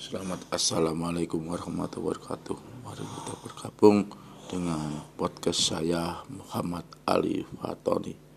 Selamat. Assalamualaikum warahmatullahi wabarakatuh. Mari kita bergabung dengan podcast saya Muhammad Ali Fatoni